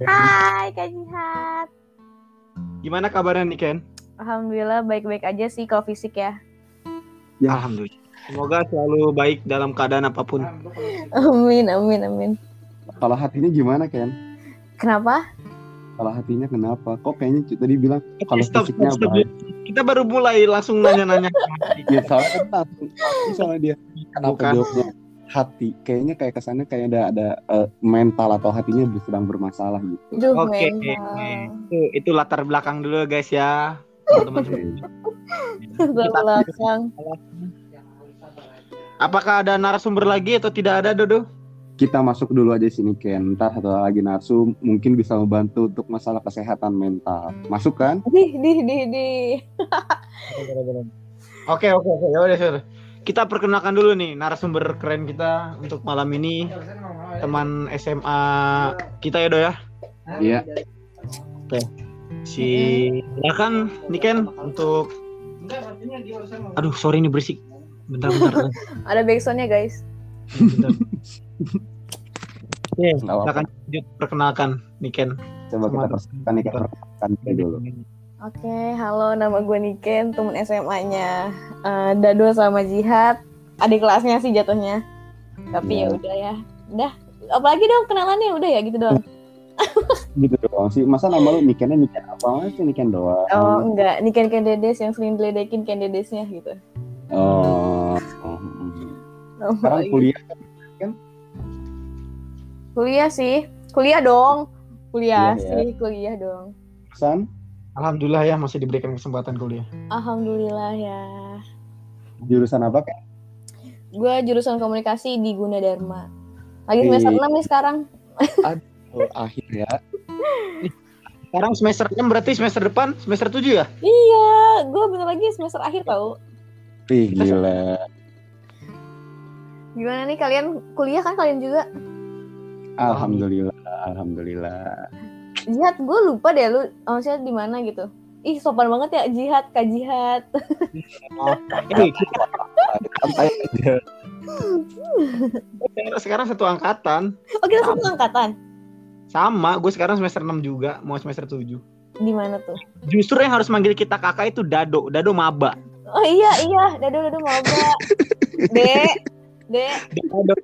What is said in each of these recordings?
Hai Kak Jihat. Gimana kabarnya nih Ken? Alhamdulillah baik-baik aja sih kalau fisik ya. Ya. Alhamdulillah. Semoga selalu baik dalam keadaan apa pun. Amin amin amin. Kalau hatinya gimana Ken? Kenapa? Kalau hatinya kenapa? Kok kayaknya tadi bilang kalau Stop, fisiknya stop, stop. baik. Kita baru mulai langsung nanya-nanya. Ya soalnya kan langsung soalnya dia kenapa Bukan. jawabnya hati? Kayaknya kayak kesannya kayak ada ada eh, mental atau hatinya sedang bermasalah gitu. Oke, mental. itu, itu latar belakang dulu guys ya. Teman-teman. Latar belakang. Apakah ada narasumber lagi atau tidak ada Dodo? Kita masuk dulu aja sini Ken. Ntar satu lagi narsum mungkin bisa membantu untuk masalah kesehatan mental. Masuk kan? Dih dih dih dih. Oke oke oke ya udah sudah. Kita perkenalkan dulu nih narasumber keren kita untuk malam ini teman SMA kita ya Do ya. Iya. Si silakan Niken untuk Aduh sorry ini berisik. Bentar bentar. Ada backsoundnya guys. bentar. Oke, silakan lanjut perkenalkan Niken. Coba kita kita persiapkan dulu. Oke, halo nama gue Niken, temen SMA-nya eh, Dado sama Jihad. Adik kelasnya sih jatuhnya. Tapi ya Ya. udah ya. Udah, apalagi dong kenalannya udah ya gitu doang. Gitu doang sih. Masa nama lu Nikennya Niken apa sih Niken doang? Oh enggak, Niken Ken Dedes yang sering diledekin Ken Dedesnya gitu. Oh. oh, oh. Sekarang kuliah Kuliah sih, kuliah dong. Kuliah Kuliah ya. sih, kuliah dong. San? Alhamdulillah ya masih diberikan kesempatan kuliah. Alhamdulillah ya. Jurusan apa kan? Gue jurusan komunikasi di Gunadarma. Lagi semester 6 nih sekarang. Oh, akhir ya. Sekarang semester 6 berarti semester depan semester 7 ya? Iya, gue bentar lagi semester akhir tau. Wih, gila. Gimana nih kalian kuliah kan kalian juga? Alhamdulillah, alhamdulillah. Jihad, gue lupa deh lu oh, maksudnya di mana gitu. Ih, sopan banget ya Jihad, Kak Jihad. Aja. sekarang satu angkatan. Oh, kita satu angkatan. Sama, gue sekarang semester 6 juga, mau semester 7. Di mana tuh? Justru yang harus manggil kita kakak itu Dado, Dado maba. Oh iya, iya, dado dado mau gak? Dek, Dek, Dado.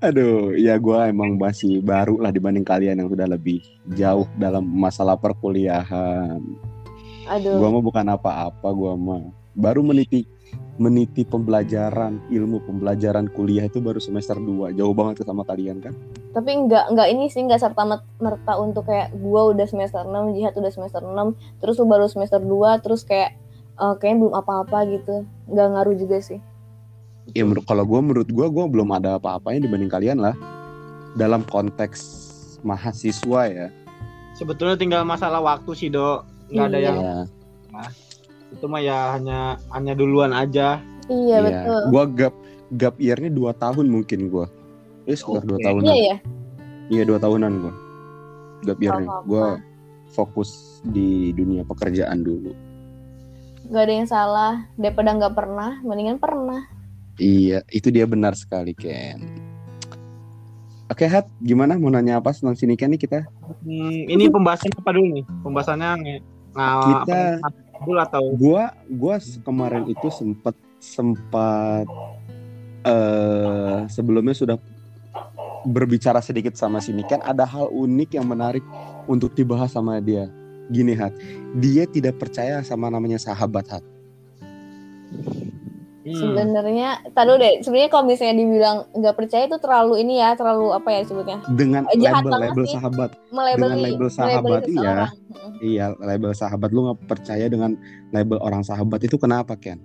Aduh, ya gue emang masih baru lah dibanding kalian yang sudah lebih jauh dalam masalah perkuliahan. aduh. Gua mah bukan apa-apa, gua mah baru meniti meniti pembelajaran ilmu pembelajaran kuliah itu baru semester 2 jauh banget sama kalian kan Tapi enggak enggak ini sih enggak serta mer- merta untuk kayak gua udah semester 6, Jihad udah semester 6, terus lu baru semester 2, terus kayak eh, kayaknya belum apa-apa gitu. Enggak ngaruh juga sih. Ya menurut kalau gua menurut gua gua belum ada apa-apanya dibanding kalian lah dalam konteks mahasiswa ya Sebetulnya tinggal masalah waktu sih, Do. Nggak ada Iya. yang ya, itu mah ya hanya hanya duluan aja. Iya, betul. gua gap gap year-nya 2 tahun mungkin gua ya sekitar dua tahunan Iya ya. iya dua tahunan gua gap year-nya apa-apa. gua fokus di dunia pekerjaan dulu Gak ada yang salah. Daripada nggak pernah, mendingan pernah. Iya, itu dia benar sekali, Ken. Oke, Hat, gimana mau nanya apa tentang sini Ken nih kita? Hmm, ini pembahasan apa dulu nih? Pembahasannya nga- Kita- apa, dulu atau Gua gua kemarin itu sempat sempat eh sebelumnya sudah berbicara sedikit sama sini kan ada hal unik yang menarik untuk dibahas sama dia. Gini, Hat. Dia tidak percaya sama namanya sahabat, Hat. Hmm. Sebenarnya, tahu deh. Sebenarnya kalau misalnya dibilang nggak percaya itu terlalu ini ya, terlalu apa ya sebutnya? Dengan Eh, jahat label sahabat. Melebeli, Dengan label sahabat, iya. seseorang. Mm. Iya, label sahabat lu nggak percaya dengan label orang sahabat itu kenapa, Ken?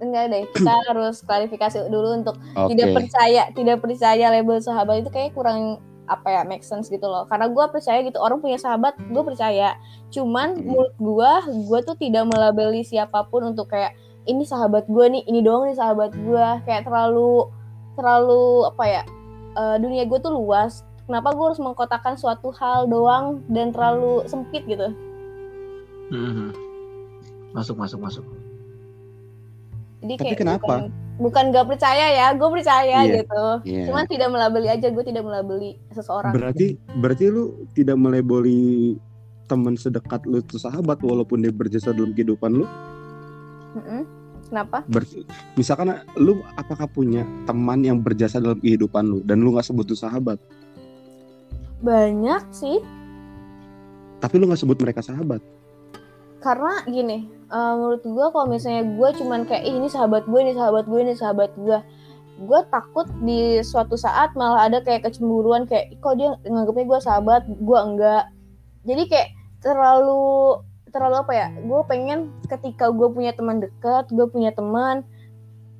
Enggak deh, kita harus klarifikasi dulu untuk Oke. tidak percaya, tidak percaya label sahabat itu kayak kurang apa ya make sense gitu loh. Karena gue percaya gitu orang punya sahabat, gue percaya. Cuman Hmm. menurut gue, gue tuh tidak melabeli siapa pun untuk kayak ini sahabat gue nih, ini doang nih sahabat gue. Kayak terlalu terlalu apa ya? eh, dunia gue tuh luas. Kenapa gue harus mengkotakkan suatu hal doang dan terlalu sempit gitu? Hmm. Masuk masuk masuk. Jadi Tapi kayak kenapa? bukan- bukan nggak percaya ya gue percaya Iya. gitu Iya. cuman tidak melabeli aja gue tidak melabeli seseorang Berarti berarti lu tidak melebeli teman sedekat lu itu sahabat walaupun dia berjasa dalam kehidupan lu. Kenapa? Berarti misalkan lu apakah punya teman yang berjasa dalam kehidupan lu dan lu nggak sebut itu sahabat, banyak sih. Tapi lu nggak sebut mereka sahabat. karena gini eh, menurut gue kalau misalnya gue cuman kayak "Ih, ini sahabat gue ini sahabat gue ini sahabat gue gue takut di suatu saat malah ada kayak kecemburuan kayak "Ih, kok dia nganggapnya gue sahabat gue enggak? Jadi kayak terlalu terlalu apa ya gue pengen ketika gue punya teman dekat gue punya teman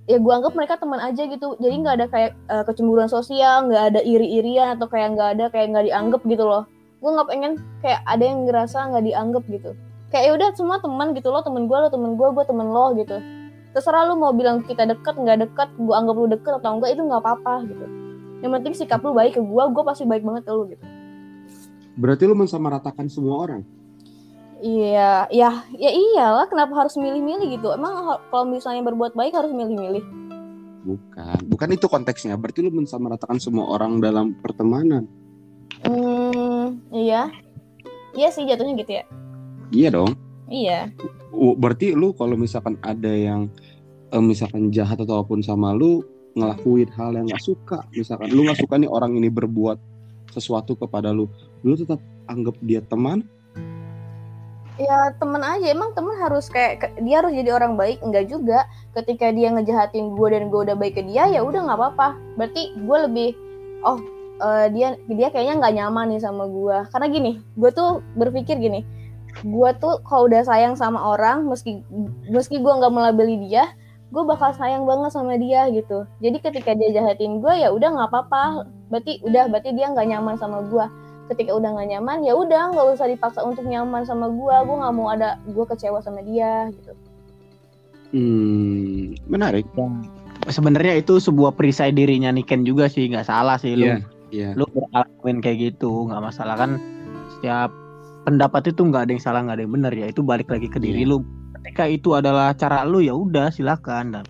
ya gue anggap mereka teman aja gitu. Jadi nggak ada kayak eh, kecemburuan sosial nggak ada iri-irian atau kayak nggak ada kayak nggak dianggap gitu loh. Gue nggak pengen kayak ada yang ngerasa nggak dianggap gitu. Kayak ya udah semua teman gitu loh temen gue lo temen gue gue temen lo gitu. Terserah lu mau bilang kita deket nggak deket gue anggap lu deket atau enggak itu nggak apa-apa gitu. Yang penting sikap lu baik ke gue gue pasti baik banget ke lu gitu. Berarti lu mensamaratakan semua orang. Iya ya ya iyalah kenapa harus milih-milih gitu emang kalau misalnya berbuat baik harus milih-milih Bukan, bukan itu konteksnya. Berarti lu mensamaratakan semua orang dalam pertemanan. hmm iya iya sih jatuhnya gitu ya Iya dong. iya berarti lu kalau misalkan ada yang eh, misalkan jahat ataupun sama lu ngelakuin hal yang nggak suka, misalkan lu nggak suka nih orang ini berbuat sesuatu kepada lu, lu tetap anggap dia teman. Ya temen aja. Emang temen harus kayak dia harus jadi orang baik. Enggak juga. Ketika dia ngejahatin gue dan gue udah baik ke dia ya udah nggak apa-apa. Berarti gue lebih oh eh, dia dia kayaknya nggak nyaman nih sama gue karena gini gue tuh berpikir gini. Gue tuh kalau udah sayang sama orang meski meski gue nggak melabeli dia gue bakal sayang banget sama dia gitu. Jadi ketika dia jahatin gue ya udah nggak apa-apa. Berarti udah berarti dia nggak nyaman sama gue ketika udah nggak nyaman ya udah nggak usah dipaksa untuk nyaman sama gua gua nggak mau ada gua kecewa sama dia gitu Hmm, menarik. Sebenarnya itu sebuah perisai dirinya Niken juga sih, nggak salah sih lu. Iya, iya. Lu ngelakuin kayak gitu, nggak masalah kan. Setiap pendapat itu nggak ada yang salah, nggak ada yang benar ya. Itu balik lagi ke diri Iya. lu. Ketika itu adalah cara lu ya udah silakan. Dan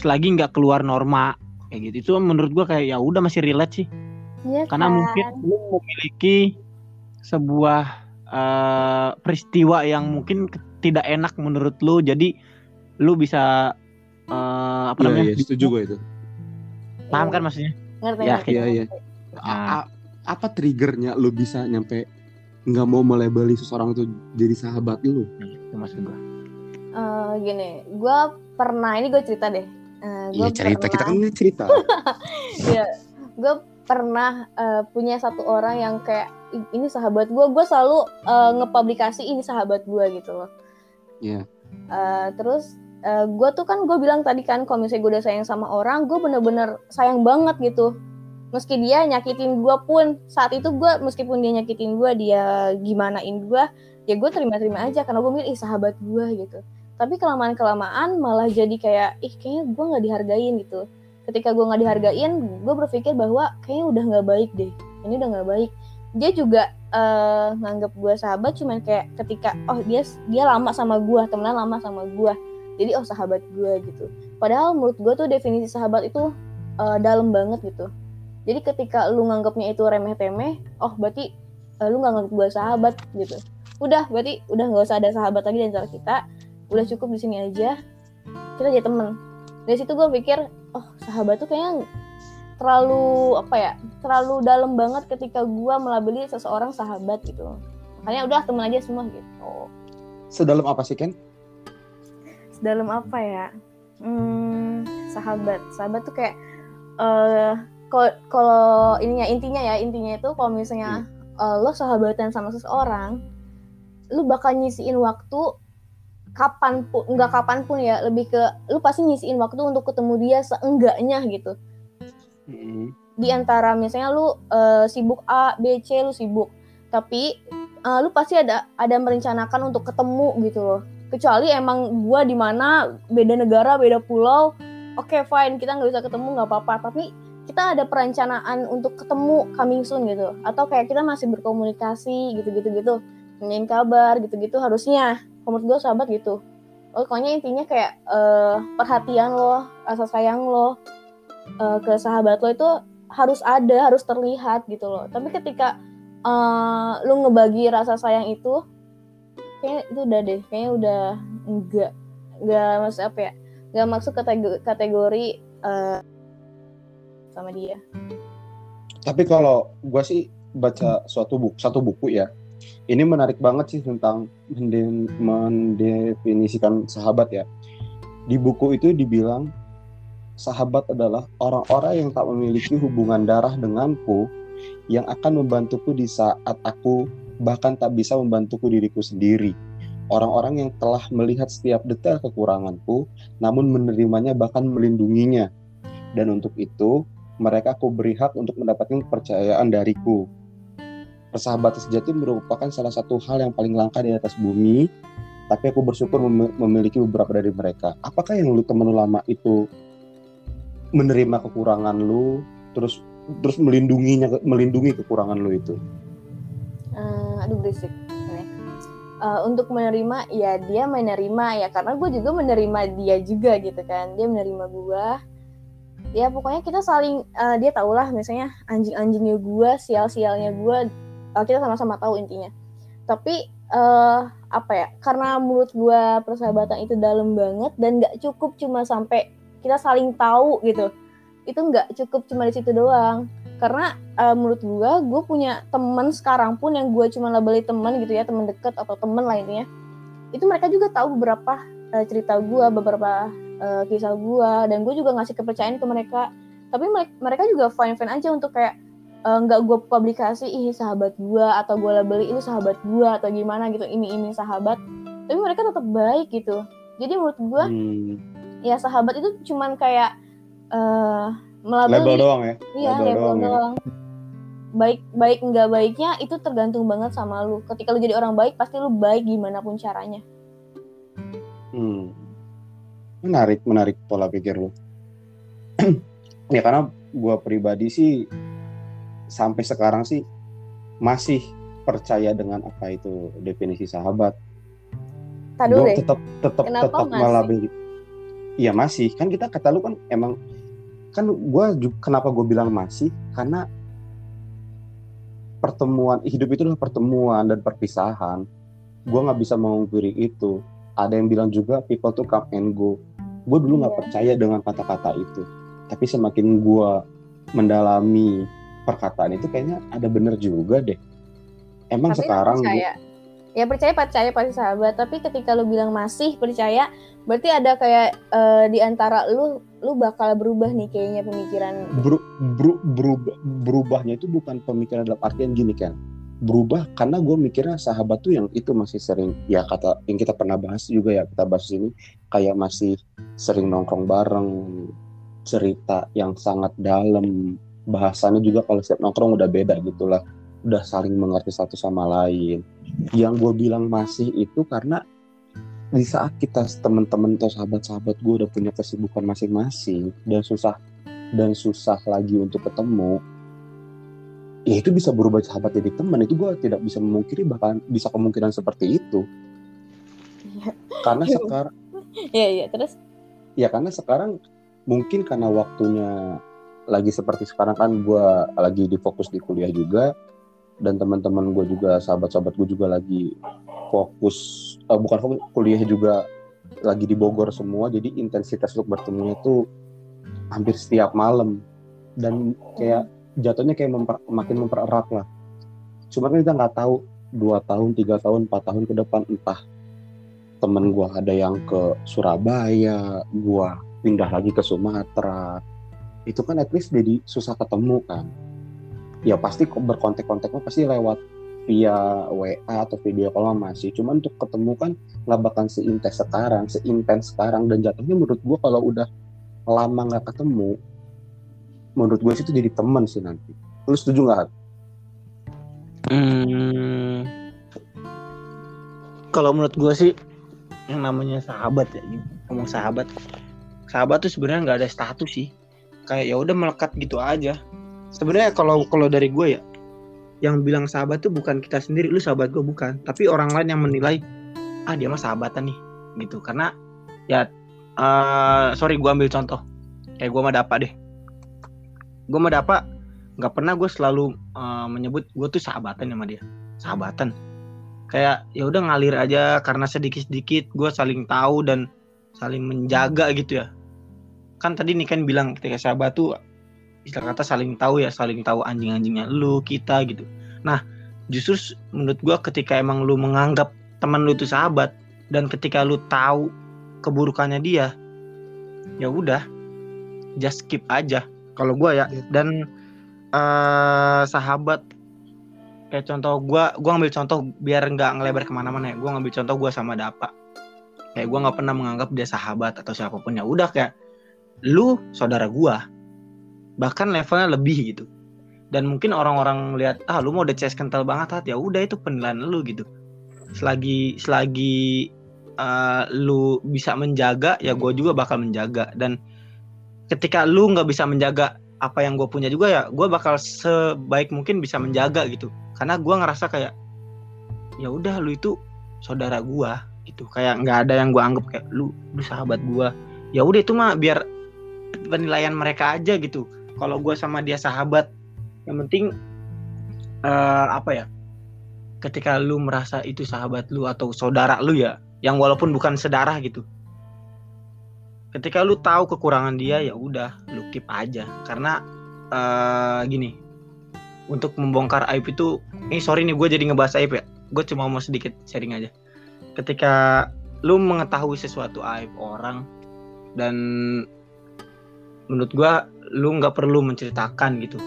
selagi nggak keluar norma kayak gitu, itu menurut gua kayak ya udah masih relate sih. Iya Karena kan? mungkin lu memiliki sebuah eh, peristiwa yang mungkin tidak enak menurut lu, jadi lu bisa eh, apa Iya, namanya? iya, setuju gue itu. Paham kan maksudnya? ngerti Ya, ngerti, iya, iya. ngerti. A- a- apa triggernya lu bisa nyampe nggak mau melebeli seseorang itu jadi sahabat lu? Itu maksud gua. Eh, gini gua pernah ini gue cerita deh Eh, gua Iya cerita, kita kan pernah- ini cerita. gue pernah eh, punya satu orang yang kayak "Ih, ini sahabat gue gue selalu eh, ngepublikasi ini sahabat gue gitu loh. Iya. Eh, terus gue tuh kan gue bilang tadi kan kalau misalnya gue udah sayang sama orang gue bener-bener sayang banget gitu. Meski dia nyakitin gue pun saat itu gue meskipun dia nyakitin gue dia gimanain gue ya gue terima-terima aja karena gue mikir ih sahabat gue gitu. Tapi kelamaan kelamaan malah jadi kayak ih kayaknya gue nggak dihargain gitu ketika gue nggak dihargain gue berpikir bahwa kayaknya udah nggak baik deh. Ini udah nggak baik. Dia juga eh, nganggap gue sahabat cuman kayak ketika oh dia dia lama sama gue temenan lama sama gue jadi oh sahabat gue gitu. Padahal menurut gue tuh definisi sahabat itu eh, dalam banget gitu. Jadi ketika lu nganggapnya itu remeh temeh oh berarti eh, lu nggak nganggap gue sahabat gitu. Udah berarti udah nggak usah ada sahabat lagi di antara kita. Udah cukup di sini aja. Kita jadi temen. Dari situ gue pikir sahabat tuh kayaknya terlalu apa ya terlalu dalam banget ketika gue melabeli seseorang sahabat gitu makanya udah temen aja semua gitu. Sedalam apa sih Ken? dalam apa ya? Hmm, sahabat. Sahabat tuh kayak eh kalau kalau ininya intinya ya intinya itu kalau misalnya eh, lo sahabatan sama seseorang lu bakal nyisiin waktu kapan pun nggak kapan pun ya lebih ke lu pasti nyisiin waktu untuk ketemu dia seenggaknya gitu Hmm. di antara misalnya lu eh, sibuk A, B, C lu sibuk. Tapi eh, lu pasti ada ada merencanakan untuk ketemu gitu loh. Kecuali emang gua di mana beda negara, beda pulau. Oke, fine, kita nggak bisa ketemu nggak apa-apa. Tapi kita ada perencanaan untuk ketemu coming soon gitu. Atau kayak kita masih berkomunikasi gitu-gitu gitu. Nanyain kabar gitu-gitu harusnya. Menurut gue sahabat gitu. Oh, pokoknya intinya kayak eh, perhatian lo rasa sayang lo uh, ke sahabat lo itu harus ada harus terlihat gitu loh tapi ketika uh, lu ngebagi rasa sayang itu kayak itu udah deh kayaknya udah enggak enggak maksud apa ya enggak masuk kategori, kategori uh, sama dia tapi kalau gue sih baca suatu buku satu buku ya ini menarik banget sih tentang mendefinisikan sahabat ya di buku itu dibilang sahabat adalah orang-orang yang tak memiliki hubungan darah denganku yang akan membantuku di saat aku bahkan tak bisa membantuku diriku sendiri. Orang-orang yang telah melihat setiap detail kekuranganku, namun menerimanya bahkan melindunginya. Dan untuk itu, mereka aku beri hak untuk mendapatkan kepercayaan dariku. Persahabatan sejati merupakan salah satu hal yang paling langka di atas bumi, tapi aku bersyukur mem memiliki beberapa dari mereka. Apakah yang lu temen lama itu menerima kekurangan lu, terus terus melindunginya melindungi kekurangan lu itu? Uh, aduh berisik. Uh, untuk menerima ya dia menerima ya karena gue juga menerima dia juga gitu kan dia menerima gue ya pokoknya kita saling uh, dia tau lah misalnya anjing-anjingnya gue sial-sialnya gue uh, kita sama-sama tahu intinya. Tapi uh, apa ya karena menurut gue persahabatan itu dalam banget dan nggak cukup cuma sampai kita saling tahu gitu. Itu nggak cukup cuma di situ doang. Karena uh, menurut gue gue punya teman sekarang pun yang gue cuma labeli teman gitu ya teman deket atau teman lah intinya. Itu mereka juga tahu beberapa uh, cerita gue beberapa uh, kisah gue dan gue juga ngasih kepercayaan ke mereka. Tapi mereka juga fine fine aja untuk kayak nggak uh, gue publikasi ih sahabat gue atau gue labeli itu sahabat gue atau gimana gitu ini ini sahabat tapi mereka tetap baik gitu jadi menurut gue hmm. ya sahabat itu cuman kayak uh, melabeli label doang ya iya label, label doang, ya. doang. Ya. baik baik nggak baiknya itu tergantung banget sama lu ketika lu jadi orang baik pasti lu baik gimana pun caranya hmm. menarik menarik pola pikir lu ya karena gue pribadi sih sampai sekarang sih masih percaya dengan apa itu definisi sahabat. Gue tetap tetap tetap malah Iya masih kan kita kata lu kan emang kan gue kenapa gue bilang masih karena pertemuan hidup itu adalah pertemuan dan perpisahan. Gue nggak bisa mengungkiri itu. Ada yang bilang juga people to come and go. Gue dulu nggak yeah. percaya dengan kata-kata itu. Tapi semakin gue mendalami perkataan itu kayaknya ada bener juga deh. Emang tapi sekarang percaya. Ya percaya percaya pasti sahabat, tapi ketika lu bilang masih percaya, berarti ada kayak uh, di antara lu lu bakal berubah nih kayaknya pemikiran. Ber, ber, berubah berubahnya itu bukan pemikiran dalam artian gini kan. Berubah karena gue mikirnya sahabat tuh yang itu masih sering ya kata yang kita pernah bahas juga ya kita bahas ini kayak masih sering nongkrong bareng cerita yang sangat dalam bahasannya juga kalau setiap nongkrong udah beda gitulah udah saling mengerti satu sama lain. Yang gue bilang masih itu karena di saat kita teman-teman atau sahabat-sahabat gue udah punya kesibukan masing-masing dan susah dan susah lagi untuk ketemu ya itu bisa berubah sahabat jadi teman itu gue tidak bisa memungkiri bahkan bisa kemungkinan seperti itu. Ya. karena sekarang ya ya terus? Ya karena sekarang mungkin karena waktunya lagi seperti sekarang kan gue lagi difokus di kuliah juga. Dan teman-teman gue juga sahabat-sahabat gue juga lagi fokus uh, bukan fokus kuliah juga lagi di Bogor semua. Jadi intensitas untuk bertemunya tuh hampir setiap malam. Dan kayak jatuhnya kayak memper, makin mempererat lah. Cuma kan kita nggak tahu dua tahun tiga tahun empat tahun ke depan entah temen gue ada yang ke Surabaya gue pindah lagi ke Sumatera itu kan at least jadi susah ketemu kan. Ya pasti berkontak-kontaknya pasti lewat via WA atau video call masih. Cuman untuk ketemu kan nggak bakal seintens sekarang seintens sekarang dan jatuhnya menurut gue kalau udah lama nggak ketemu menurut gue itu jadi teman sih nanti. Lu setuju nggak hmm, kalau menurut gue sih yang namanya sahabat ya ngomong sahabat. Sahabat tuh sebenarnya nggak ada status sih kayak ya udah melekat gitu aja. Sebenarnya kalau kalau dari gue ya yang bilang sahabat tuh bukan kita sendiri lu sahabat gue bukan. Tapi orang lain yang menilai ah dia mah sahabatan nih gitu. Karena ya uh, sorry gue ambil contoh. Kayak gue mah dapat deh. Gue mah dapat nggak pernah gue selalu uh, menyebut gue tuh sahabatan sama dia. Sahabatan. Kayak ya udah ngalir aja karena sedikit sedikit gue saling tahu dan saling menjaga gitu ya kan tadi nih kan bilang ketika sahabat tuh istilah kata saling tahu ya saling tahu anjing-anjingnya lu kita gitu. Nah justru menurut gue ketika emang lu menganggap teman lu itu sahabat dan ketika lu tahu keburukannya dia ya udah just skip aja kalau gue ya. Dan uh, sahabat kayak contoh gue gue ngambil contoh biar nggak ngelebar ke mana-mana ya. Gue ngambil contoh gue sama Dapa. Kayak gue nggak pernah menganggap dia sahabat atau siapa pun ya udah kayak lu saudara gue bahkan levelnya lebih gitu. Dan mungkin orang-orang lihat ah lu mau udah CS kental banget ya udah itu penilaian lu gitu. Selagi selagi uh, lu bisa menjaga ya gue juga bakal menjaga. Dan ketika lu nggak bisa menjaga apa yang gue punya juga ya gue bakal sebaik mungkin bisa menjaga gitu. Karena gue ngerasa kayak ya udah lu itu saudara gue gitu. Kayak nggak ada yang gue anggap kayak lu lu sahabat gue ya udah itu mah biar penilaian mereka aja gitu. Kalau gue sama dia sahabat yang penting uh, apa ya ketika lu merasa itu sahabat lu atau saudara lu ya yang walaupun bukan sedarah gitu. Ketika lu tahu kekurangan dia ya udah lu keep aja. Karena uh, gini untuk membongkar aib itu ini sorry nih gue jadi ngebahas aib ya. Gue cuma mau sedikit sharing aja. Ketika lu mengetahui sesuatu aib orang dan menurut gue lu nggak perlu menceritakan gitu.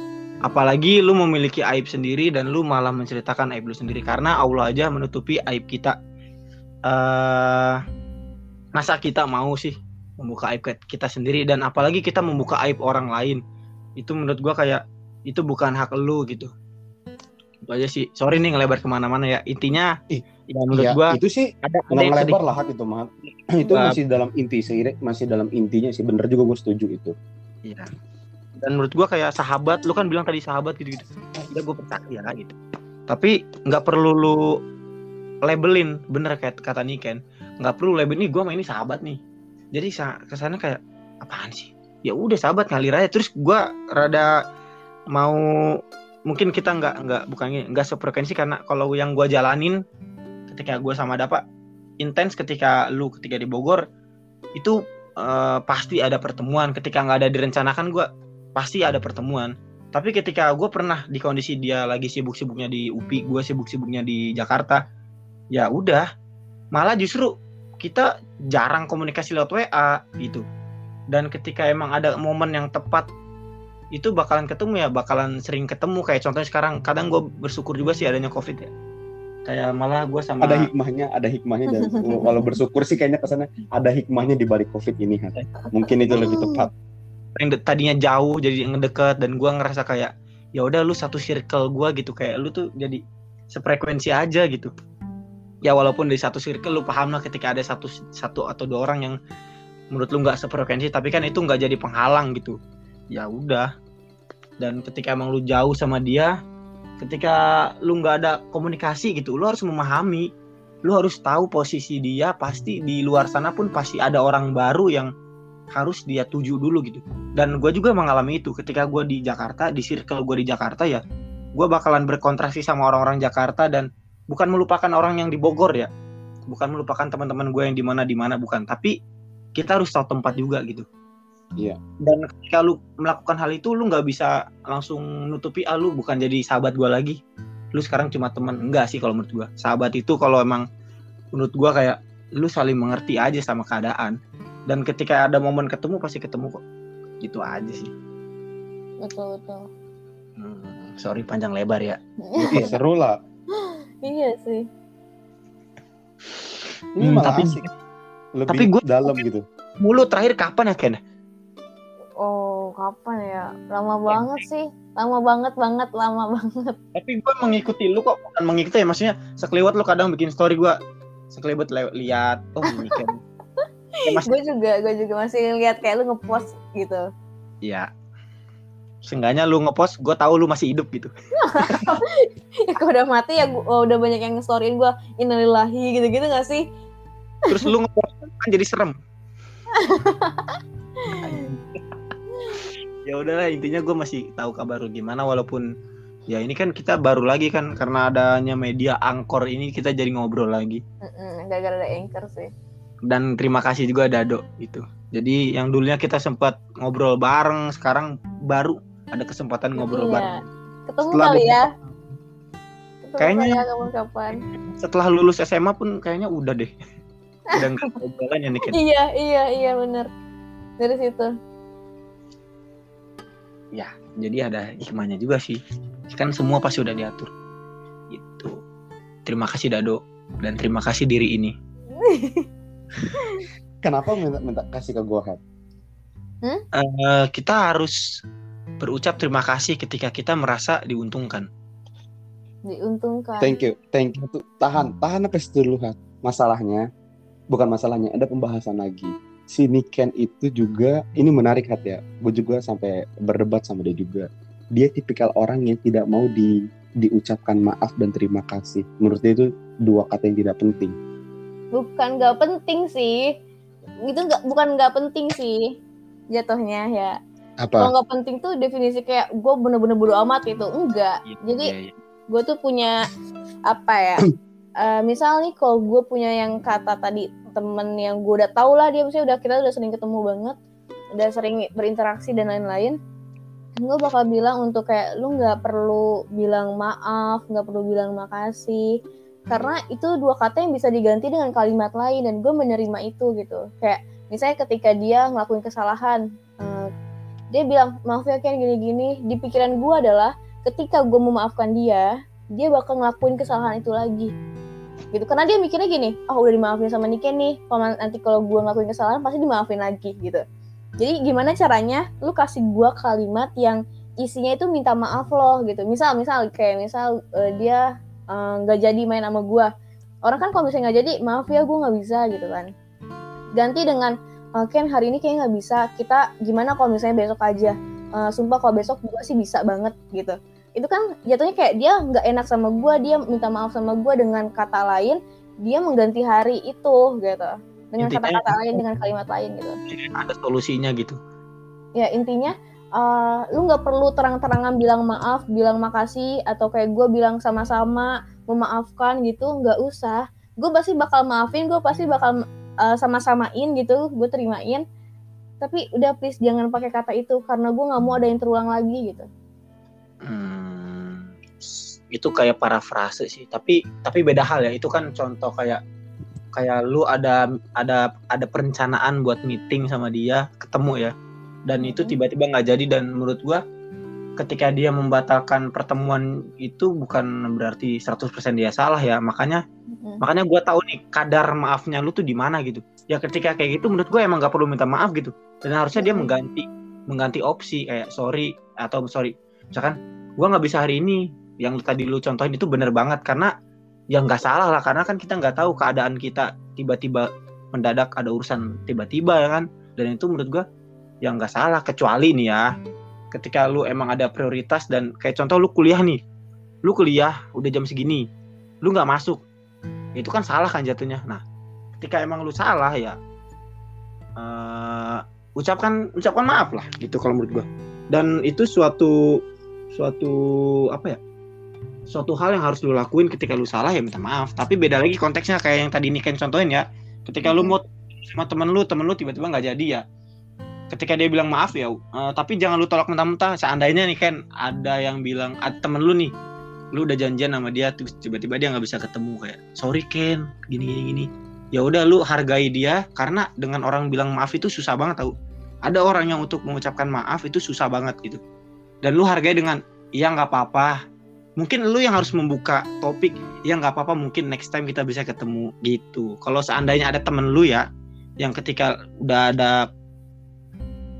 Apalagi lu memiliki aib sendiri dan lu malah menceritakan aib lu sendiri. Karena Allah aja menutupi aib kita. Uh, masa kita mau sih membuka aib kita sendiri? Dan apalagi kita membuka aib orang lain. Itu menurut gua kayak itu bukan hak lu gitu. Itu aja sih. Sorry nih ngelebar ke mana-mana ya. Intinya Ih, ya menurut ya, gua itu sih ada, ada yang sedikit- lah hak itu mah itu Nah. masih dalam inti sih masih dalam intinya sih bener juga gue setuju itu Iya. Dan menurut gua kayak sahabat, lu kan bilang tadi sahabat gitu-gitu. Ya gue percaya gitu. Tapi nggak perlu lu labelin, bener kayak kata Niken. Nggak perlu labelin nih gua sama ini sahabat nih. Jadi sa- ke sana kayak apaan sih? Ya udah sahabat ngalir aja. Terus gua rada mau mungkin kita nggak nggak bukannya nggak sefrekuensi karena kalau yang gua jalanin ketika gua sama Dapa intens ketika lu ketika di Bogor itu eh, pasti ada pertemuan. Ketika nggak ada direncanakan gue pasti ada pertemuan. Tapi ketika gue pernah di kondisi dia lagi sibuk-sibuknya di UPI gue sibuk-sibuknya di Jakarta ya udah malah justru kita jarang komunikasi lewat WA gitu. Dan ketika emang ada momen yang tepat itu bakalan ketemu ya bakalan sering ketemu. Kayak contohnya sekarang kadang gue bersyukur juga sih adanya covid ya kayak malah gue sama ada hikmahnya ada hikmahnya dan walau bersyukur sih kayaknya ke sana ada hikmahnya di balik covid ini kan mungkin itu lebih tepat. Yang tadinya jauh jadi ngedeket dan gua ngerasa kayak ya udah lu satu circle gua gitu kayak lu tuh jadi sefrekuensi aja gitu. Ya walaupun di satu circle lu paham lah ketika ada satu satu atau dua orang yang menurut lu nggak sefrekuensi tapi kan itu nggak jadi penghalang gitu. Ya udah. Dan ketika emang lu jauh sama dia ketika lu nggak ada komunikasi gitu lu harus memahami. Lu harus tahu posisi dia pasti di luar sana pun pasti ada orang baru yang harus dia tuju dulu gitu. Dan gue juga mengalami itu. Ketika gue di Jakarta di circle gue di Jakarta ya gue bakalan berkontraksi sama orang-orang Jakarta dan bukan melupakan orang yang di Bogor ya. Bukan melupakan teman-teman gue yang di mana di mana bukan. Tapi kita harus tahu tempat juga gitu Iya. dan ketika lu melakukan hal itu lu nggak bisa langsung nutupi ah lu bukan jadi sahabat gue lagi. Lu sekarang cuma teman. Enggak sih kalau menurut gue sahabat itu kalau emang menurut gue kayak lu saling mengerti aja sama keadaan. Dan ketika ada momen ketemu pasti ketemu kok. Gitu aja sih. Betul betul. Hmm, sorry panjang lebar ya. Ya, seru lah. Iya sih. Ini Hmm, malah tapi- asik. lebih tapi gua- dalam gitu. mulu terakhir kapan ya Ken oh kapan ya? Lama banget sih. Lama banget banget lama banget. Tapi gue mengikuti lu kok bukan mengikuti ya maksudnya sekeliwat lu kadang bikin story gue sekeliwat le- lihat oh ini Ken ya, mas gue juga gue juga masih lihat kayak lu ngepost gitu. Ya seenggaknya lu ngepost gue tahu lu masih hidup gitu. Ya kalau udah mati ya gua, udah banyak yang nge-storyin gue innalillahi gitu-gitu gak sih? Terus lu ngepost kan jadi serem ya udahlah intinya gue masih tahu kabar lu gimana walaupun ya ini kan kita baru lagi kan karena adanya media angkor ini kita jadi ngobrol lagi. Gara-gara ada anchor sih. Dan terima kasih juga Dado itu jadi yang dulunya kita sempat ngobrol bareng sekarang baru ada kesempatan ngobrol Iya. bareng. Ketemu Setelah kali ya? ketemu Kayaknya- ya kapan-kapan setelah lulus SMA pun kayaknya udah deh. Udah nggak ya nih iya iya iya bener. Dari situ ya jadi ada hikmahnya juga sih kan semua pasti udah diatur gitu terima kasih Dado dan terima kasih diri ini Kenapa minta, minta kasih ke gue hat? Eh, kita harus berucap terima kasih ketika kita merasa diuntungkan diuntungkan Thank you, thank you. Tahan, tahan apa dulu hat? Masalahnya, bukan masalahnya, ada pembahasan lagi. Si Niken itu juga, ini menarik hat ya. Gue juga sampai berdebat sama dia juga. Dia tipikal orang yang tidak mau di diucapkan maaf dan terima kasih. Menurut dia itu dua kata yang tidak penting. bukan nggak penting sih itu nggak bukan nggak penting sih jatuhnya ya kalau Apa? nggak penting tuh definisi kayak gue bener-bener bodo amat gitu enggak jadi Iya, iya. gue tuh punya apa ya eh, misal nih kalau gue punya yang kata tadi temen yang gue udah tau lah dia misalnya udah kita udah sering ketemu banget udah sering berinteraksi dan lain-lain gue bakal bilang untuk kayak lu nggak perlu bilang maaf nggak perlu bilang makasih karena itu dua kata yang bisa diganti dengan kalimat lain dan gue menerima itu gitu. Kayak misalnya ketika dia ngelakuin kesalahan eh, dia bilang maaf ya Ken gini-gini. Di pikiran gue adalah ketika gue memaafkan dia dia bakal ngelakuin kesalahan itu lagi gitu. Karena dia mikirnya gini oh udah dimaafin sama Niken nih. Kalau nanti kalau gue ngelakuin kesalahan pasti dimaafin lagi gitu. Jadi gimana caranya lu kasih gue kalimat yang isinya itu minta maaf loh gitu. Misal misal kayak misal eh, dia eh, nggak jadi main sama gue orang kan kalau misalnya nggak jadi maaf ya gue nggak bisa gitu kan. Ganti dengan "Eh, Ken hari ini kayaknya nggak bisa. Kita gimana kalau misalnya besok aja? Eh, sumpah kalau besok gue sih bisa banget gitu itu kan jatuhnya kayak dia nggak enak sama gue dia minta maaf sama gue dengan kata lain dia mengganti hari itu gitu. Dengan kata-kata lain dengan kalimat lain gitu. Ada solusinya gitu. Ya intinya eh, lu nggak perlu terang-terangan bilang maaf bilang makasih atau kayak gue bilang sama-sama memaafkan gitu. Nggak usah. Gue pasti bakal maafin gue pasti bakal eh, sama-samain gitu. Gue terimain. Tapi udah please jangan pakai kata itu karena gue nggak mau ada yang terulang lagi gitu Hmm, itu kayak parafrase sih tapi tapi beda hal ya. Itu kan contoh kayak kayak lu ada ada ada perencanaan buat meeting sama dia ketemu ya. Dan itu Mhm. tiba-tiba nggak jadi dan menurut gua ketika dia membatalkan pertemuan itu bukan berarti 100% dia salah ya. Makanya Mm-mm. makanya gua tahu nih kadar maafnya lu tuh di mana gitu. Ya ketika kayak gitu menurut gue emang gak perlu minta maaf gitu. Dan harusnya dia mengganti mengganti opsi kayak sorry atau sorry. Misalkan gua nggak bisa hari ini. Yang tadi lu contohin itu bener banget. Karena ya nggak salah lah. Karena kan kita nggak tahu keadaan kita tiba-tiba mendadak ada urusan tiba-tiba ya kan? Dan itu menurut gua ya nggak salah. Kecuali nih ya ketika lu emang ada prioritas dan kayak contoh lu kuliah nih. Lu kuliah udah jam segini lu nggak masuk. Itu kan salah kan jatuhnya. Nah ketika emang lu salah ya eh, ucapkan ucapkan maaf lah gitu kalau menurut gua. Dan itu suatu suatu apa ya suatu hal yang harus lu lakuin ketika lu salah ya minta maaf. Tapi beda lagi konteksnya kayak yang tadi Niken contohin ya. Ketika lu mau sama temen lu temen lu tiba-tiba nggak jadi ya. Ketika dia bilang maaf ya eh, tapi jangan lu tolak mentah-mentah. Seandainya nih kan ada yang bilang ada temen lu nih lu udah janjian sama dia terus tiba-tiba dia nggak bisa ketemu. Kayak sorry Ken gini gini gini. Ya udah lu hargai dia karena dengan orang bilang maaf itu susah banget tau. Ada orang yang untuk mengucapkan maaf itu susah banget gitu dan lu hargai dengan ya nggak apa-apa. Mungkin lu yang harus membuka topik ya nggak apa-apa mungkin next time kita bisa ketemu gitu. Kalau seandainya ada temen lu ya yang ketika udah ada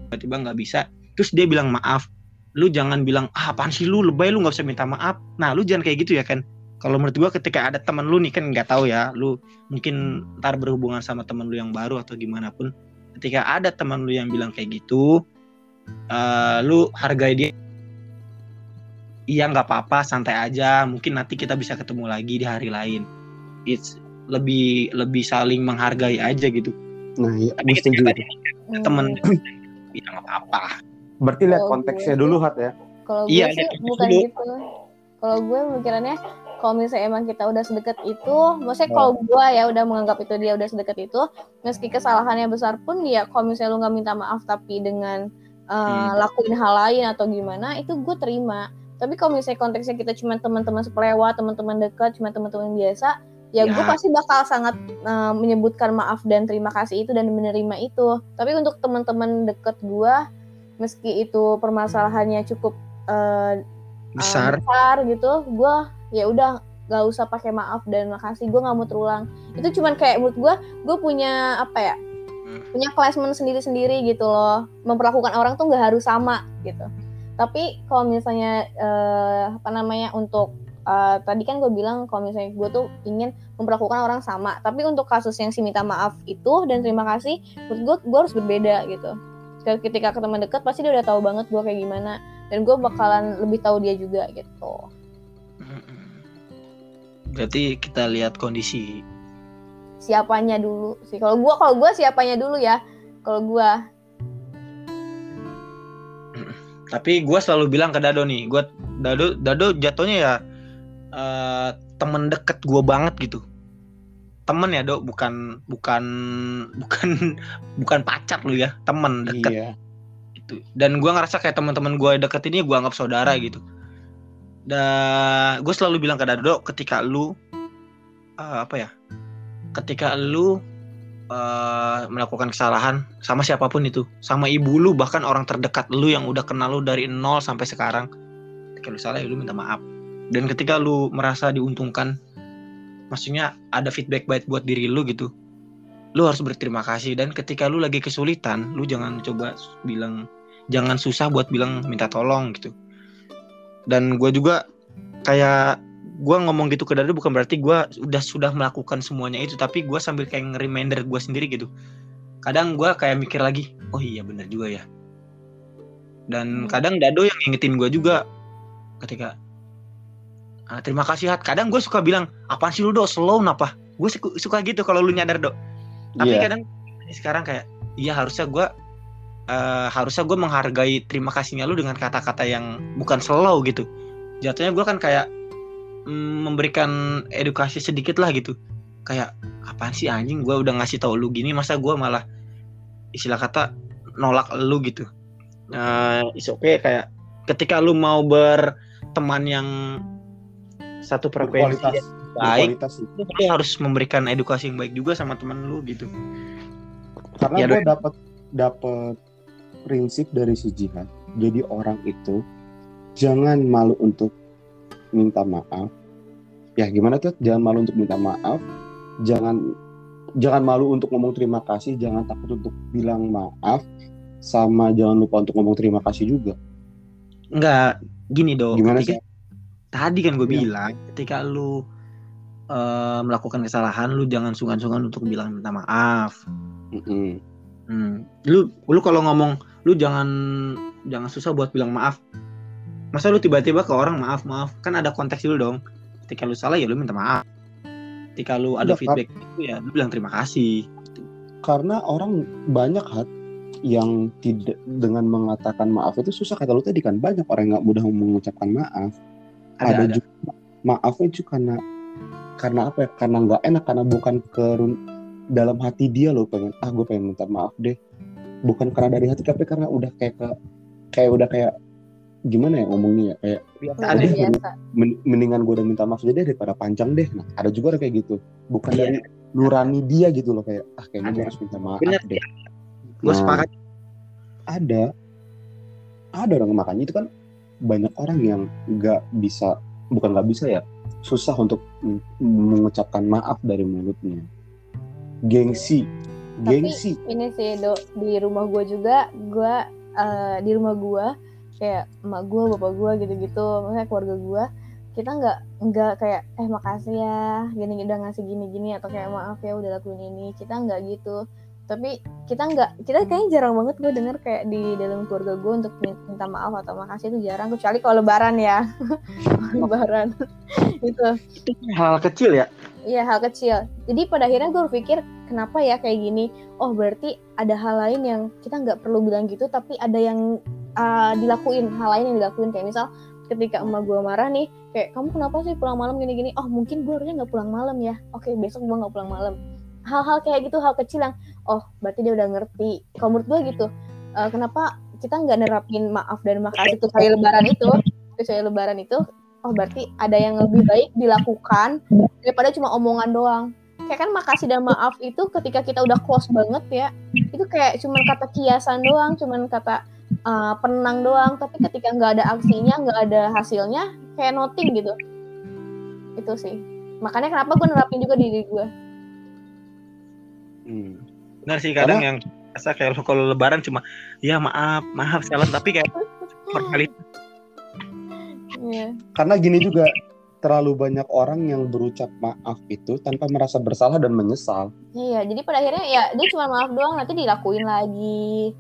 tiba-tiba nggak bisa terus dia bilang maaf lu jangan bilang ah apaan sih lu? Lebay lu nggak usah minta maaf. Nah lu jangan kayak gitu ya kan kalau menurut gua ketika ada temen lu nih kan nggak tahu ya lu mungkin ntar berhubungan sama temen lu yang baru atau gimana pun ketika ada temen lu yang bilang kayak gitu eh, lu hargai dia iya nggak apa-apa santai aja mungkin nanti kita bisa ketemu lagi di hari lain it's lebih lebih saling menghargai aja gitu Nah, ya, tapi gue setuju. ketika itu. tadi temen ya nggak apa-apa Berarti lihat konteksnya gue dulu sih- Hat ya. Kalau Iya, gue sih ada bukan dulu. gitu. Kalau gue mikirannya kalau misalnya emang kita udah sedekat itu, maksudnya Oh. kalau gue ya udah menganggap itu dia udah sedekat itu, meski kesalahannya besar pun ya kalau misalnya lu nggak minta maaf tapi dengan uh, Hmm. lakuin hal lain atau gimana, itu gue terima. Tapi kalau misalnya konteksnya kita cuma teman-teman sepelewat, teman-teman dekat, cuma teman-teman biasa, ya, Ya. gue pasti bakal sangat uh, menyebutkan maaf dan terima kasih itu dan menerima itu. Tapi untuk teman-teman dekat gue, meski itu permasalahannya cukup uh, besar uh, besar gitu gue ya udah gak usah pakai maaf dan makasih gue nggak mau terulang itu cuman kayak menurut gue gue punya apa ya Hmm. punya klasmen sendiri-sendiri gitu loh memperlakukan orang tuh nggak harus sama gitu tapi kalau misalnya eh, apa namanya untuk eh, tadi kan gue bilang kalau misalnya gue tuh ingin memperlakukan orang sama. Tapi untuk kasus yang si minta maaf itu dan terima kasih menurut gue gue harus berbeda gitu. Ketika ke teman dekat pasti dia udah tahu banget gue kayak gimana. Dan gue bakalan lebih tahu dia juga gitu. Berarti kita lihat kondisi siapanya dulu sih. Kalau gue kalau gue siapanya dulu ya. Kalau gue tapi gue selalu bilang ke Dado nih gue Dado Dado jatuhnya ya eh, temen deket gue banget gitu. Temen ya dok bukan bukan bukan bukan pacar lu ya temen deket. Iya. gitu. Dan gue ngerasa kayak teman-teman gue deket ini gue anggap saudara gitu. Dan gue selalu bilang ke Dado ketika lu eh, apa ya ketika lu eh, melakukan kesalahan sama siapa pun itu. Sama ibu lu bahkan orang terdekat lu yang udah kenal lu dari nol sampai sekarang. Lu salah ya lu minta maaf. Dan ketika lu merasa diuntungkan maksudnya ada feedback baik buat diri lu gitu lu harus berterima kasih. Dan ketika lu lagi kesulitan lu jangan coba bilang jangan susah buat bilang minta tolong gitu. Dan gue juga kayak gue ngomong gitu ke Dado bukan berarti gue udah sudah melakukan semuanya itu tapi gue sambil kayak nge-reminder gue sendiri gitu. Kadang gue kayak mikir lagi oh iya bener juga ya. Dan Hmm. kadang Dado yang ngingetin gue juga ketika "Ah, terima kasih Hat. Kadang gue suka bilang apaan sih lu do slow napa gue suka, suka gitu kalau lu nyadar do tapi Iya. kadang sekarang kayak iya harusnya gue eh, harusnya gue menghargai terima kasihnya lu dengan kata-kata yang bukan slow gitu. Jatuhnya gue kan kayak memberikan edukasi sedikit lah gitu kayak apaan sih anjing gue udah ngasih tau lu gini masa gue malah istilah kata nolak lu gitu uh, is okay kayak ketika lu mau berteman yang satu frekuensi Berkualitas. baik Berkualitas sih. lu harus memberikan edukasi yang baik juga sama teman lu gitu Karena Ya, gue dapat dapat prinsip dari si Jihad. Jadi orang itu jangan malu untuk minta maaf. Ya gimana tuh? Jangan malu untuk minta maaf. Jangan jangan malu untuk ngomong terima kasih. Jangan takut untuk bilang maaf. Sama jangan lupa untuk ngomong terima kasih juga. Enggak gini dong Gimana ketika, sih? tadi kan gue Iya. bilang ketika lu eh, melakukan kesalahan lu jangan sungkan-sungkan untuk bilang minta maaf Mm-mm. Hmm. Lu lu kalau ngomong lu jangan jangan susah buat bilang maaf. Masa lu tiba-tiba ke orang maaf maaf kan ada konteks dulu dong. Ketika lu salah ya lu minta maaf. Ketika lu ada Kak. feedback itu ya lu bilang terima kasih. Karena orang banyak hat yang tidak dengan mengatakan maaf itu susah kata lu tadi kan banyak orang nggak mudah mengucapkan maaf. Ada, ada, ada. juga maafnya juga karena karena apa ya karena nggak enak karena bukan ke dalam hati dia loh pengen ah gue pengen minta maaf deh bukan karena dari hati tapi karena udah kayak ke kayak udah kayak gimana ya ngomongnya ya? Kayak ya. biasa. men- mendingan gue udah minta maaf aja deh daripada panjang deh. Nah ada juga orang kayak gitu. Bukan Iya. dari nurani dia gitu loh kayak ah kayaknya gue harus minta maaf Bener. deh. Gue Nah, sepakat. ada. Ada orang makanya itu kan banyak orang yang nggak bisa bukan nggak bisa ya susah untuk men- mengucapkan maaf dari mulutnya. Gengsi. Tapi- gengsi. ini sih do di rumah gue juga gue eh, di rumah gue kayak emak gue bapak gue gitu-gitu maksudnya keluarga gue kita nggak nggak kayak eh makasih ya gini udah ngasih gini-gini atau kayak maaf ya udah lakuin ini kita nggak gitu tapi kita nggak kita kayaknya jarang banget gue denger kayak di dalam keluarga gue untuk min- minta maaf atau makasih itu jarang kecuali kalau lebaran ya lebaran Itu hal kecil ya. Iya hal kecil. Jadi pada akhirnya gue berpikir kenapa ya kayak gini? Oh berarti ada hal lain yang kita nggak perlu bilang gitu, tapi ada yang uh, dilakuin hal lain yang dilakuin. Kayak misal ketika emak gue marah nih kayak kamu kenapa sih pulang malam gini-gini? Oh mungkin gue harusnya nggak pulang malam ya. Oke besok gue nggak pulang malam. Hal-hal kayak gitu hal kecil yang oh berarti dia udah ngerti. Kalau menurut gue gitu uh, kenapa kita nggak nerapin maaf dan makasih tuh kali lebaran itu kecuali lebaran itu oh berarti ada yang lebih baik dilakukan daripada cuma omongan doang. Kayak kan makasih dan maaf itu ketika kita udah close banget ya itu kayak cuma kata kiasan doang cuman kata uh, penang doang tapi ketika nggak ada aksinya nggak ada hasilnya kayak nothing gitu itu sih makanya kenapa gue nerapin juga diri gue hmm. benar sih kadang Karena... yang rasa kayak kalau lebaran cuma ya maaf maaf salah tapi kayak per kali yeah. karena gini juga terlalu banyak orang yang berucap maaf itu tanpa merasa bersalah dan menyesal. Iya, jadi pada akhirnya ya dia cuma maaf doang nanti dilakuin lagi.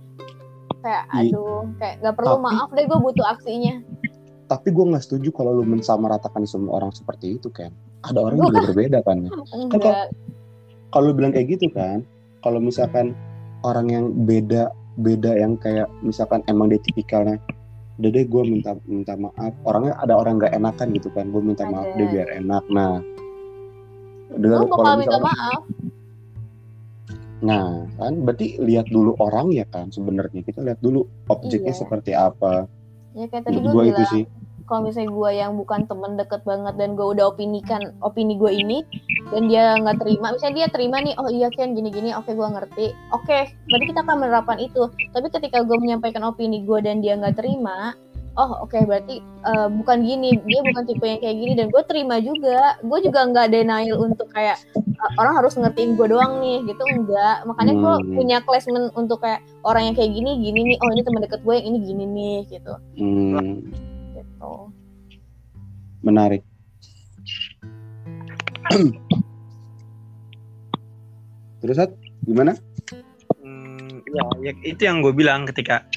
Kayak iya. aduh, kayak gak perlu tapi, maaf deh gue butuh aksinya. Tapi gue nggak setuju kalau lu mensamaratakan semua orang seperti itu kan. Ada orang yang juga berbeda kan. kan kalau, kalau lu bilang kayak gitu kan, kalau misalkan orang yang beda beda yang kayak misalkan emang dia tipikalnya udah deh gue minta minta maaf orangnya ada orang nggak enakan gitu kan gue minta maaf deh biar enak nah dengan oh, kalau minta maaf nah kan berarti lihat dulu orang ya kan sebenarnya. Kita lihat dulu objeknya iya. seperti apa. Ya kayak tadi gue bilang itu sih. kalau misalnya gue yang bukan temen deket banget dan gue udah opinikan opini gue ini dan dia nggak terima misalnya dia terima nih oh iya kan gini gini oke gue ngerti. Oke berarti kita akan menerapkan itu. Tapi ketika gue menyampaikan opini gue dan dia nggak terima oh oke okay, berarti uh, bukan gini dia bukan tipe yang kayak gini dan gue terima juga gue juga nggak denial untuk kayak uh, orang harus ngertiin gue doang nih gitu enggak makanya gue hmm. punya placement untuk kayak orang yang kayak gini gini nih oh ini teman deket gue yang ini gini nih gitu hmm gitu. Menarik. Terus Hat, gimana? Hmm, ya, ya itu yang gue bilang ketika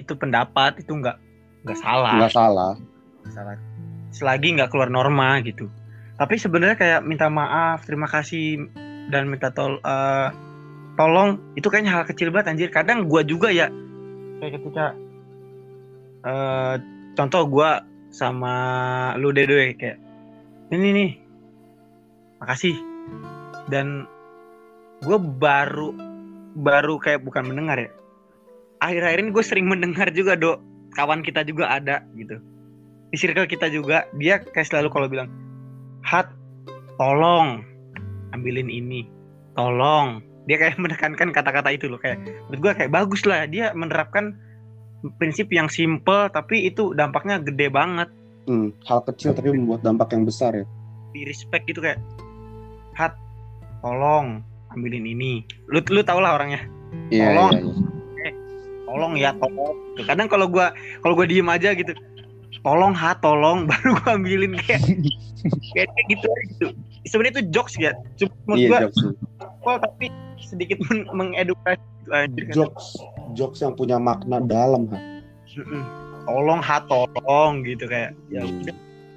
itu pendapat itu nggak nggak salah. Nggak salah. salah. Selagi nggak keluar norma gitu. Tapi sebenarnya kayak minta maaf, terima kasih dan minta tol uh, tolong itu kayaknya hal kecil banget anjir. Kadang gue juga ya kayak ketika uh, contoh gue sama lu deh deh kayak ini nih makasih dan gue baru baru kayak bukan mendengar ya akhir-akhir ini gue sering mendengar juga dok kawan kita juga ada gitu di circle kita juga dia kayak selalu kalau bilang hat tolong ambilin ini tolong dia kayak menekankan kata-kata itu loh kayak menurut gue kayak bagus lah dia menerapkan prinsip yang simple tapi itu dampaknya gede banget. Hmm, hal kecil tapi membuat dampak yang besar ya. Di respect gitu kayak, hat, tolong ambilin ini. Lu lu tau lah orangnya. Iya. Tolong, iya, iya. Tolong ya tolong. Kadang kalau gua kalau gua diem aja gitu, tolong ha tolong baru gua ambilin kayak kayak gitu gitu. Sebenarnya itu jokes ya. Cuma iya, gua, jokes. tapi sedikit mengedukasi anjir kan. jokes jokes yang punya makna dalam ha tolong ha tolong gitu kayak ya hmm. udah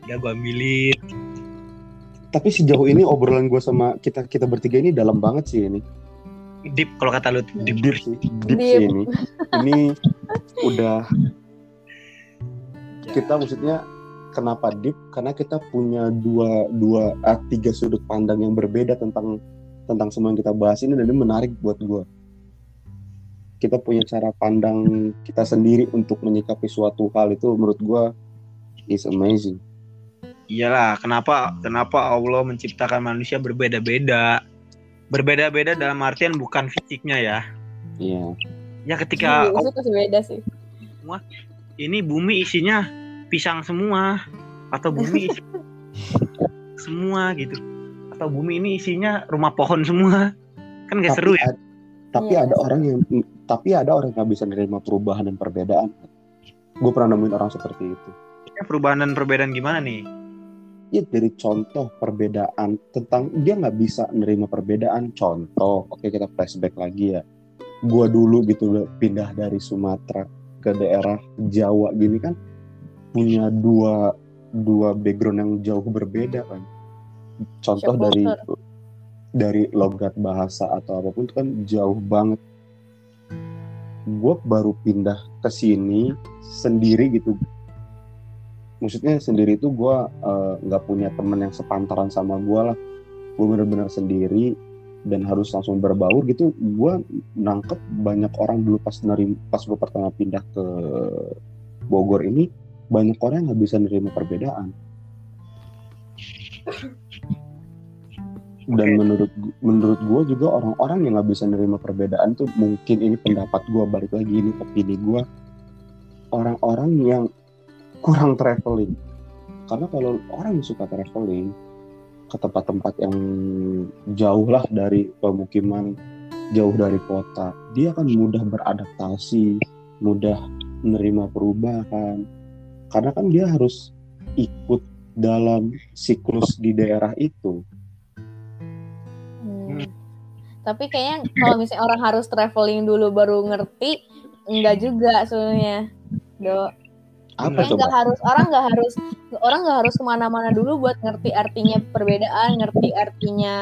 ya gue ambilin tapi sejauh ini obrolan gue sama kita kita bertiga ini dalam banget sih ini deep kalau kata lu deep, deep sih deep, deep. sih ini ini udah kita maksudnya kenapa deep karena kita punya dua dua ah, tiga sudut pandang yang berbeda tentang tentang semua yang kita bahas ini dan ini menarik buat gue kita punya cara pandang kita sendiri untuk menyikapi suatu hal itu menurut gue is amazing. Iyalah, kenapa kenapa Allah menciptakan manusia berbeda-beda? Berbeda-beda dalam artian bukan fisiknya ya. Iya. Ya ketika iya, itu beda sih. Semua ini bumi isinya pisang semua atau bumi isi semua gitu. Atau bumi ini isinya rumah pohon semua. Kan gak seru ya? Tapi iya. ada orang yang tapi ada orang yang bisa menerima perubahan dan perbedaan gue pernah nemuin orang seperti itu ya, perubahan dan perbedaan gimana nih ya dari contoh perbedaan tentang dia nggak bisa menerima perbedaan contoh oke kita flashback lagi ya. Gue dulu gitu pindah dari Sumatera ke daerah Jawa gini kan punya dua dua background yang jauh berbeda kan. Contoh dari dari logat bahasa atau apa pun itu kan jauh banget. Gue baru pindah ke sini sendiri gitu maksudnya sendiri itu gue eh, nggak punya temen yang sepantaran sama gue lah. Gue bener-bener sendiri dan harus langsung berbaur gitu. Gue nangkep banyak orang dulu pas nerim pas gue pertama pindah ke Bogor ini banyak orang yang nggak bisa nerima perbedaan. Dan Oke. menurut menurut gue juga orang-orang yang nggak bisa nerima perbedaan tuh mungkin ini pendapat gue balik lagi ini opini gue orang-orang yang kurang traveling karena kalau orang suka traveling ke tempat-tempat yang jauh lah dari pemukiman jauh dari kota dia akan mudah beradaptasi mudah menerima perubahan karena kan dia harus ikut dalam siklus di daerah itu Hmm. Tapi kayaknya kalau misalnya orang harus traveling dulu baru ngerti, enggak juga sebenarnya. Do. Apa coba nggak harus orang nggak harus orang nggak harus ke mana-mana dulu buat ngerti artinya perbedaan, ngerti artinya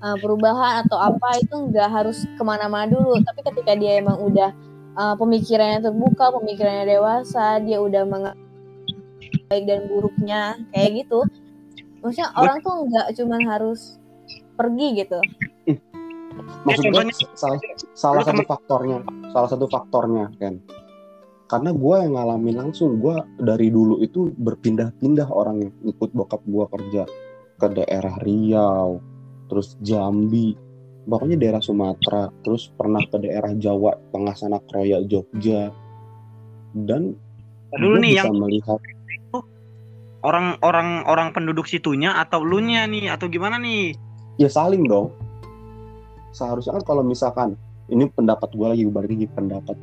uh, perubahan atau apa itu nggak harus ke mana-mana dulu. Tapi ketika dia emang udah uh, pemikirannya terbuka, pemikirannya dewasa, dia udah mengerti baik dan buruknya kayak gitu. Maksudnya orang tuh nggak cuman harus pergi gitu. maksud gue contohnya- salah salah satu faktornya salah satu faktornya kan karena gue yang ngalamin langsung gue dari dulu itu berpindah-pindah orang yang ikut bokap gue kerja ke daerah Riau terus Jambi pokoknya daerah Sumatera terus pernah ke daerah Jawa Tengah sana Kroya Jogja. Dan Dulu gua nih bisa yang melihat orang-orang orang penduduk situnya atau lu nya nih atau gimana nih? ya saling dong. Seharusnya kan kalau misalkan ini pendapat gue lagi balik lagi pendapat